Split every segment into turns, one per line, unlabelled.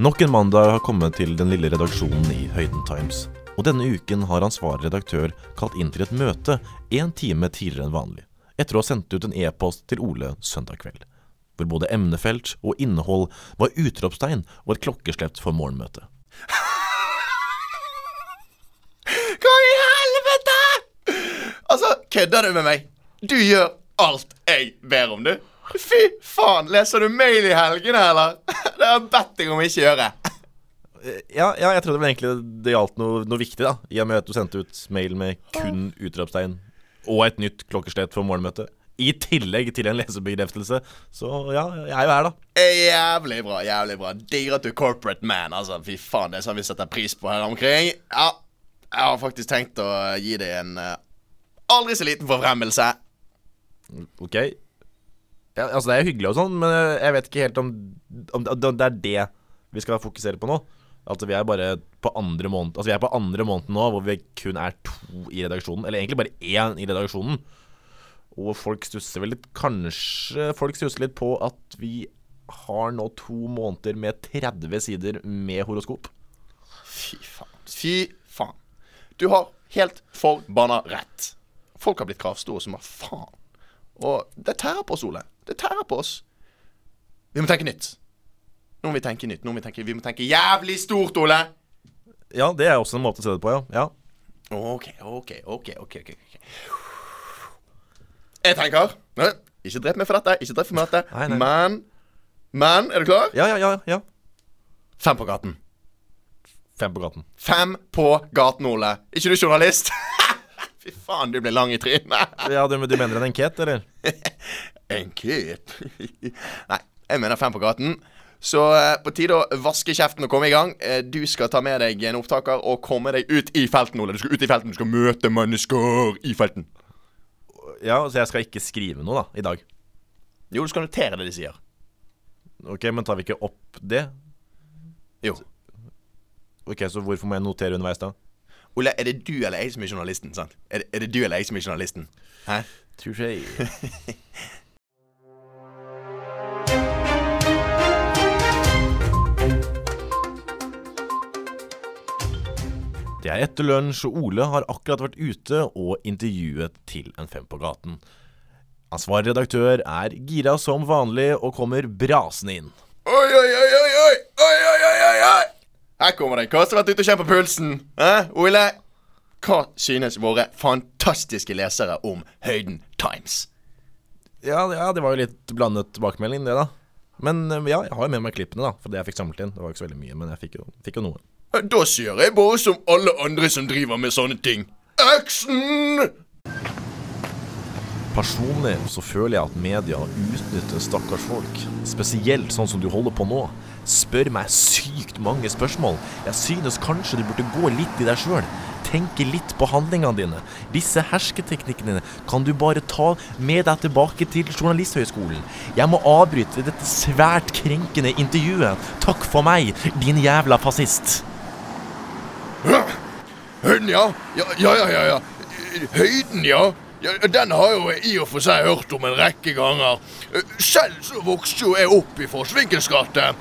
Nok en mandag har kommet til den lille redaksjonen i Høyden Times. Og denne uken har ansvarlig redaktør kalt inn til et møte en time tidligere enn vanlig, etter å ha sendt ut en e-post til Ole søndag kveld, hvor både emnefelt og innhold var utropstegn og et klokkeslett for morgenmøtet.
Hva i helvete?! Altså, kødder du med meg? Du gjør alt jeg ber om, du. Fy faen, leser du mail i helgene, eller? Har bedt deg om ikke gjøre.
Ja, ja, jeg trodde vel egentlig det gjaldt noe, noe viktig, da. I og med at du sendte ut mail med kun utropstegn og et nytt klokkeslett for morgenmøtet. I tillegg til en lesebekreftelse. Så ja, jeg er jo her, da.
Jævlig bra, jævlig bra. Digger at du er corporate man, altså. Fy faen, det er sånn vi setter pris på her omkring. Ja, jeg har faktisk tenkt å gi deg en eh, aldri så liten forfremmelse.
Ok. Ja, altså, det er hyggelig og sånn, men jeg vet ikke helt om, om det er det vi skal fokusere på nå. Altså, vi er bare på andre måned Altså, vi er på andre måneden nå hvor vi kun er to i redaksjonen. Eller egentlig bare én i redaksjonen. Og folk stusser vel litt Kanskje folk stusser litt på at vi har nå to måneder med 30 sider med horoskop.
Fy faen. Fy faen. Du har helt forbanna rett. Folk har blitt kravstore som hva faen. Og det tærer på oss, Ole. Det tærer på oss. Vi må tenke nytt. Nå må vi tenke nytt. Nå må vi tenke, vi må tenke jævlig stort, Ole.
Ja, det er også en måte å se det på, ja. ja.
OK, OK, OK. ok, ok. Jeg tenker Nei, Ikke drep meg for dette, ikke drep meg for dette.
Nei, nei.
Men Men, er du klar?
Ja, ja, ja. ja.
Fem på gaten.
Fem på gaten.
Fem på gaten, Ole. Ikke du journalist? Fy faen, du ble lang i trynet.
Ja, du, du mener en enkete, eller?
En kip. Nei, jeg mener fem på gaten. Så eh, på tide å vaske kjeften og komme i gang. Eh, du skal ta med deg en opptaker og komme deg ut i felten, Ole. Du skal ut i felten, du skal møte mennesker i felten.
Ja, så jeg skal ikke skrive noe, da, i dag.
Jo, du skal notere det de sier.
Ok, men tar vi ikke opp det?
Jo.
Ok, så hvorfor må jeg notere underveis, da?
Ole, er det du eller jeg som er journalisten? sant? Er det, er det du eller jeg som er journalisten? Hæ?
Touché. Det er etter lunsj, og Ole har akkurat vært ute og intervjuet til en Fem på gaten. Ansvarlig redaktør er gira som vanlig og kommer brasende inn.
Oi, oi, oi, oi, oi, oi, oi, oi, oi, oi. Her kommer den. som har vært ute og kjent på pulsen? Hæ, Ole? Hva synes våre fantastiske lesere om Høyden Times?
Ja, ja, det var jo litt blandet tilbakemelding, det, da. Men eh, ja, jeg har jo med meg klippene, da, for det jeg fikk samlet inn. Det var ikke så veldig mye, men jeg fikk jo, fikk jo noe.
Da sier jeg bare som alle andre som driver med sånne ting. Action!
Personlig så føler jeg at media utnytter stakkars folk. Spesielt sånn som du holder på nå. Spør meg sykt mange spørsmål. Jeg synes kanskje du burde gå litt i deg sjøl. Tenke litt på handlingene dine. Disse hersketeknikkene dine kan du bare ta med deg tilbake til Journalisthøgskolen. Jeg må avbryte dette svært krenkende intervjuet. Takk for meg, din jævla fascist.
Høyden, ja. Ja, ja, ja, ja. Høyden, ja. ja. Den har jo i og for seg hørt om en rekke ganger. Selv så vokste jo jeg opp i Forsvinkens gate.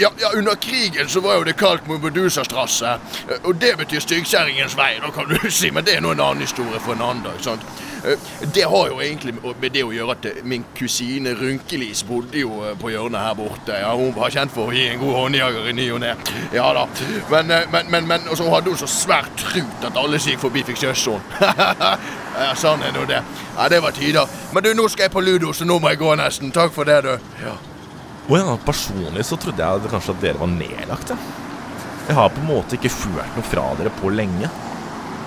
Ja, ja, Under krigen så var jo det kalt Mobedusastrasse. Og det betyr styggkjerringens vei, da kan du si. Men det er nå en annen historie for en annen dag. sant? Eh, Det har jo egentlig med det å gjøre at eh, min kusine Runkelis bodde jo eh, på hjørnet her borte. Ja, Hun var kjent for å gi en god håndjager i ny og ne. Ja da. Men, eh, men, men, men og så hadde hun så svært trut at alle som gikk forbi, fikk kjøsshorn. ja, sånn er nå det. Ja, Det var tider. Men du, nå skal jeg på ludo, så nå må jeg gå nesten. Takk for det, du. Ja.
Å ja, personlig så trodde jeg kanskje at dere var nedlagt, jeg. Jeg har på en måte ikke ført noe fra dere på lenge.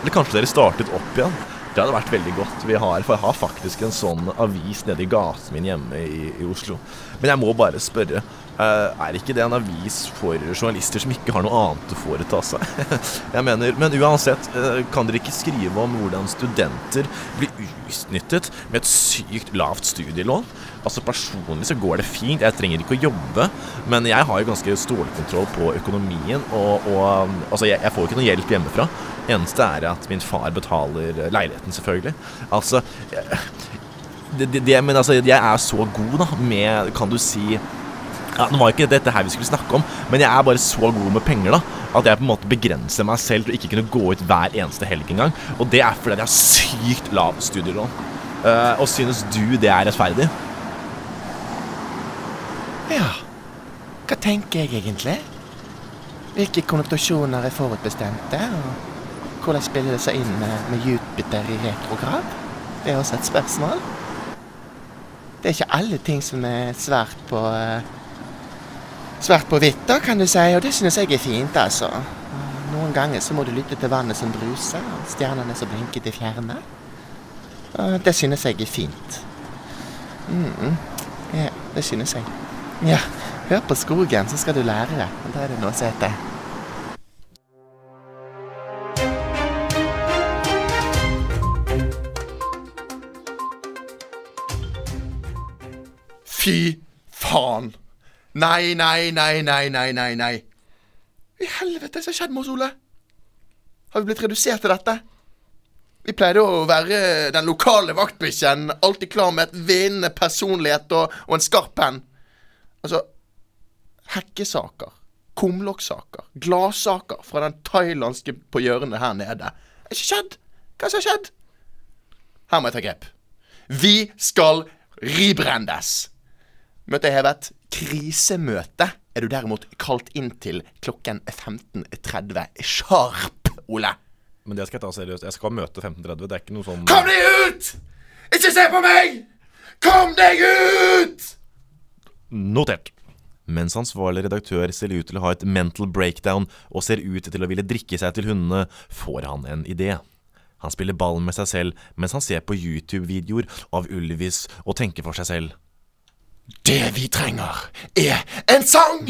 Eller kanskje dere startet opp igjen. Det hadde vært veldig godt. Vi har, for jeg har faktisk en sånn avis nede i gaten min hjemme i, i Oslo. Men jeg må bare spørre. Eh, er ikke det en avis for journalister som ikke har noe annet å foreta seg? jeg mener, Men uansett, eh, kan dere ikke skrive om hvordan studenter blir utnyttet med et sykt lavt studielån? Altså Personlig så går det fint, jeg trenger ikke å jobbe, men jeg har jo ganske stålkontroll på økonomien, og, og altså jeg, jeg får jo ikke noe hjelp hjemmefra. Eneste er at min far betaler leiligheten, selvfølgelig. Altså jeg- det, det, Men altså, jeg er så god, da, med Kan du si ja, Nå var ikke dette her vi skulle snakke om, men jeg er bare så god med penger da at jeg på en måte begrenser meg selv til å ikke kunne gå ut hver eneste helg engang. Og det er fordi jeg har sykt lav studielån. Uh, og synes du det er rettferdig?
Ja, hva tenker jeg egentlig? Hvilke konnotasjoner er forutbestemte, og hvordan spiller det seg inn med, Jupiter i retrograd? Det er også et spørsmål. Det er ikke alle ting som er svært på eh, Svært på hvitt, da, kan du si, og det synes jeg er fint, altså. Noen ganger så må du lytte til vannet som bruser, og stjernene som blinker til fjerne. Det synes jeg er fint. Mm, ja, det synes jeg. Ja, hør på skogen, så skal du lære det. Og da er det noe som heter
Fy faen. Nei, nei, nei, nei, nei, nei, nei. I helvete, hva har skjedd med oss, Ole? Har vi blitt redusert til dette? Vi pleide å være den lokale vaktbikkjen, alltid klar med et vinnende personlighet og, og en skarp penn. Altså Hekkesaker, kumlokksaker, gladsaker fra den thailandske på hjørnet her nede. Det har ikke skjedd. Hva som har skjedd? Her må jeg ta grep. Vi skal ribrendes. Møtet er hevet. Krisemøte er du derimot kalt inn til klokken 15.30 sharp, Ole.
Men det skal jeg ta seriøst. Jeg skal møte 15.30. Det er ikke noe sånn
Kom deg ut! Ikke se på meg! Kom deg ut!
Notert. Mens ansvarlig redaktør ser ut til å ha et mental breakdown og ser ut til å ville drikke seg til hundene, får han en idé. Han spiller ball med seg selv mens han ser på YouTube-videoer av Ulvis og tenker for seg selv.
Det vi trenger, er en sang!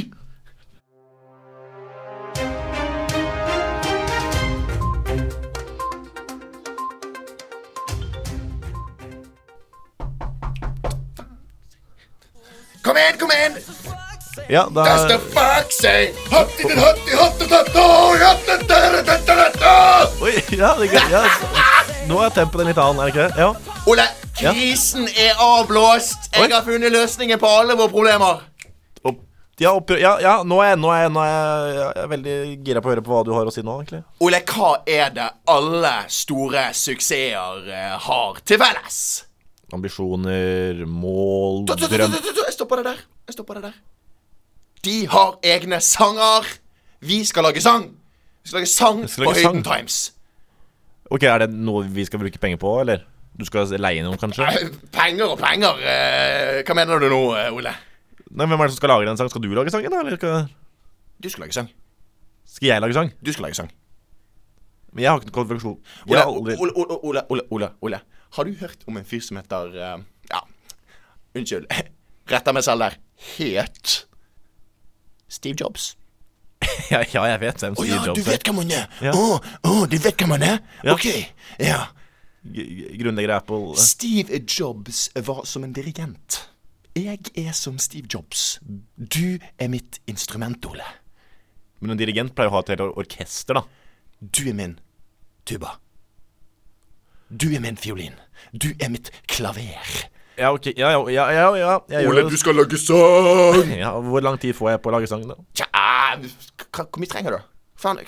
Kom igjen, kom igjen!
Ja, da
That's the fuck say! Hatti din hatti tere tatta tatta!
Oi, ja, det er gøy. Ja. Nå er tempoet litt annen, er det ikke det? Ja.
Ole, krisen er avblåst. Jeg har funnet løsninger på alle våre problemer.
Ja, ja, ja, nå er, jeg, nå, er jeg, nå er jeg, jeg er veldig gira på å høre på hva du har å si nå, egentlig.
Ole, hva er det alle store suksesser eh, har til felles?
Ambisjoner, mål, drøm
Jeg stopper det der. Jeg stopper det der. De har egne sanger. Vi skal lage sang. Vi skal lage sang
skal
på
lage sang.
Høyden Times.
Ok, Er det noe vi skal bruke penger på, eller? Du skal leie noen, kanskje?
Penger og penger. eh, Hva mener du nå, eh, Ole?
Nei, Hvem er det som skal lage den sangen? Skal du lage sangen, da? Eller
Du skal lage sang.
skal jeg lage sang?
Du skal lage sang.
Men jeg har ikke noen kvalifikasjon.
Ole. Ole, Ole, Ole, Ole, Ole, Ole. Har du hørt om en fyr som heter eh, Ja, unnskyld. Retter meg selv der. Het Steve Jobs.
Ja, ja, jeg vet hvem
Å
oh,
ja, du
Jobs er.
vet hvem han er? Å,
Ja.
å, du vet hvem han er?
Ja.
OK. Ja.
Grunnlegger Apple.
Steve Jobs var som en dirigent. Jeg er som Steve Jobs. Du er mitt instrument, Ole.
Men en dirigent pleier å ha et helt orkester, da.
Du er min tuba. Du er min fiolin. Du er mitt klaver.
Ja, ok. Ja, ja, ja, ja, ja. Jeg gjør det.
skal lage sang!
Ja, Hvor lang tid får jeg på å lage sang, da?
Tja, hva- hvor mye trenger du? Faen,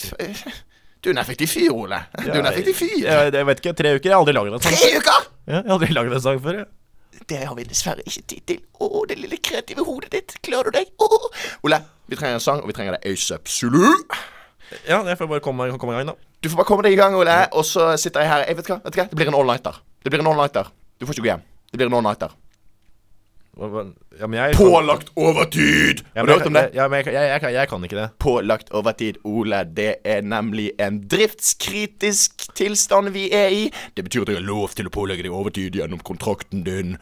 du er en effektiv fyr, Ole. Du er en effektiv fyr.
Jeg, jeg vet ikke. Tre uker? Jeg har aldri laget en sang.
Tre uker!
Ja, jeg har aldri laget en sang før. Ja.
Det har vi dessverre ikke tid til. Å, det lille kreative hodet ditt. Klarer du deg? Åh. Ole, vi trenger en sang, og vi trenger det asap-sulu.
Ja, jeg får bare komme, komme i gang, da.
Du får bare komme deg i gang, Ole, og så sitter jeg her. Jeg vet hva, vet hva? Det blir en all-nighter. Det blir en all-nighter. Du får ikke gå hjem. Det blir en all-nighter.
Ja, men jeg
Pålagt overtid!
Ja,
Har du hørt om det?
Ja, men jeg, jeg, jeg, jeg, jeg kan ikke det.
Pålagt overtid, Ole. Det er nemlig en driftskritisk tilstand vi er i. Det betyr at jeg har lov til å pålegge deg overtid gjennom kontrakten din.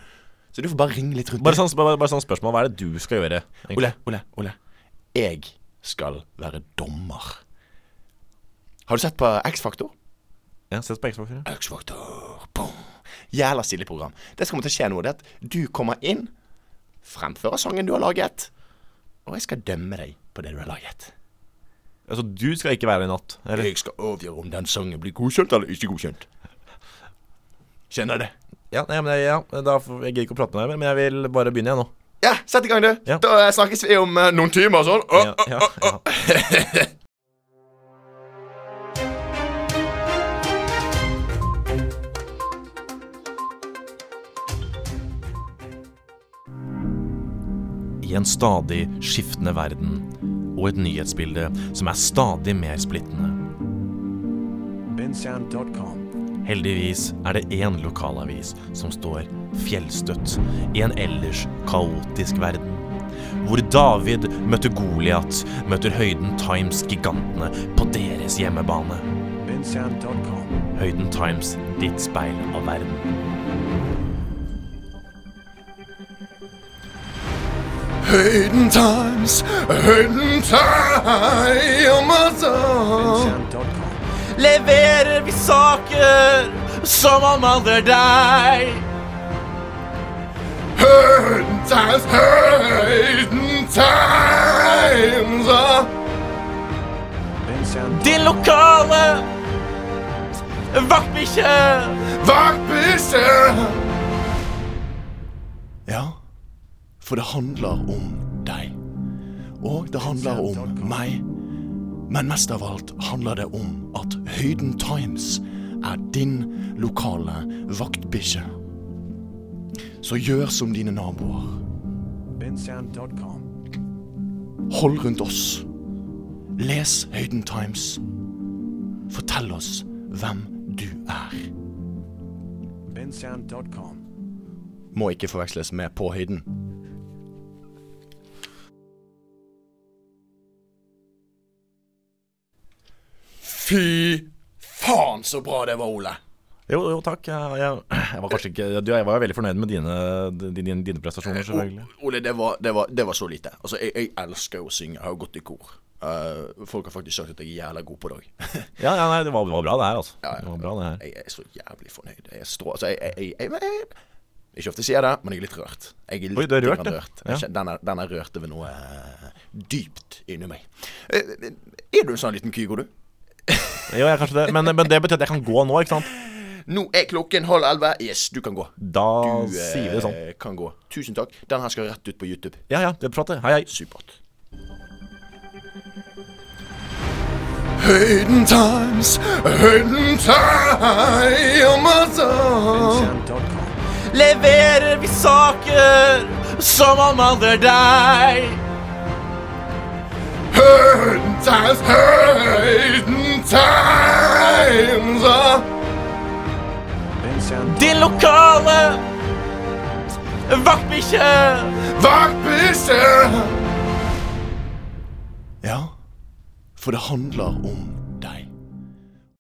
Så du får bare ringe litt rundt.
Bare sånn, bare, bare sånn spørsmål. Hva er det du skal gjøre? egentlig?
Ole, Ole, Ole. Jeg skal være dommer. Har du sett på X-Faktor?
Ja, Sett på X-Faktor, ja.
X-Faktor. Boom. Jævla stilig program. Det som kommer til å skje nå, det er at du kommer inn, fremfører sangen du har laget, og jeg skal dømme deg på det du har laget.
Altså, du skal ikke være i natt? Eller?
Jeg skal avgjøre om den sangen blir godkjent eller ikke godkjent. Skjønner det.
Ja, nei, men jeg, ja, da får, jeg gidder ikke å prate med deg mer, men jeg vil bare begynne, jeg nå.
Ja, sett i gang, du.
Ja.
Da snakkes vi om uh, noen timer og sånn. Å,
Ja, ja, ja. I en stadig skiftende verden og et nyhetsbilde som er stadig mer splittende. Heldigvis er det én lokalavis som står fjellstøtt i en ellers kaotisk verden. Hvor David møter Goliat, møter Høyden Times-gigantene på deres hjemmebane. Høyden Times, ditt speil av verden.
Høyden Times, Hayden Times
Leverer vi saker som omhandler deg?
Hayden Times, Hayden Times.
Din lokale vaktbikkje.
Vaktbikkje for det handler om deg. Og det handler om meg. Men mest av alt handler det om at Høyden Times er din lokale vaktbikkje. Så gjør som dine naboer. Hold rundt oss. Les Høyden Times. Fortell oss hvem du er. Må ikke forveksles med På høyden. Fy faen så bra det var, Ole.
Jo, jo, takk. Jeg, jeg, jeg var kanskje ikke Jeg var veldig fornøyd med dine, dine, dine prestasjoner, selvfølgelig.
Ole, det var, det, var, det var så lite. Altså, jeg, jeg elsker å synge. Jeg har gått i kor. Uh, folk har faktisk sagt at jeg er jævla god på det òg.
Ja, ja, nei, det var, det var bra, det her, altså.
Ja, ja.
Det var bra, det her.
jeg er så jævlig fornøyd. Jeg er strå... Altså, jeg, Ikke ofte sier jeg det, men jeg er litt rørt. Jeg er litt
Oi, du er rørt, ja.
rørt.
Ja.
Den, er, den er rørt over noe uh, dypt inni meg. Uh, er du en sånn liten kygo, du?
Jo, jeg kanskje det. Men, men det betyr at jeg kan gå nå, ikke sant?
Nå er klokken halv elleve. Yes, du kan gå.
Da
Du eh,
sier vi det sånn.
kan gå. Tusen takk. Den her skal rett ut på YouTube.
Ja, ja, det prater. Hei, hei.
Supert. Høyden Times, Høyden Times
Leverer vi saker som omhandler deg?
Høyden Times, Høyden Times
bensound.
Din lokale vaktbikkje.
Vaktbikkje Ja, for det handler om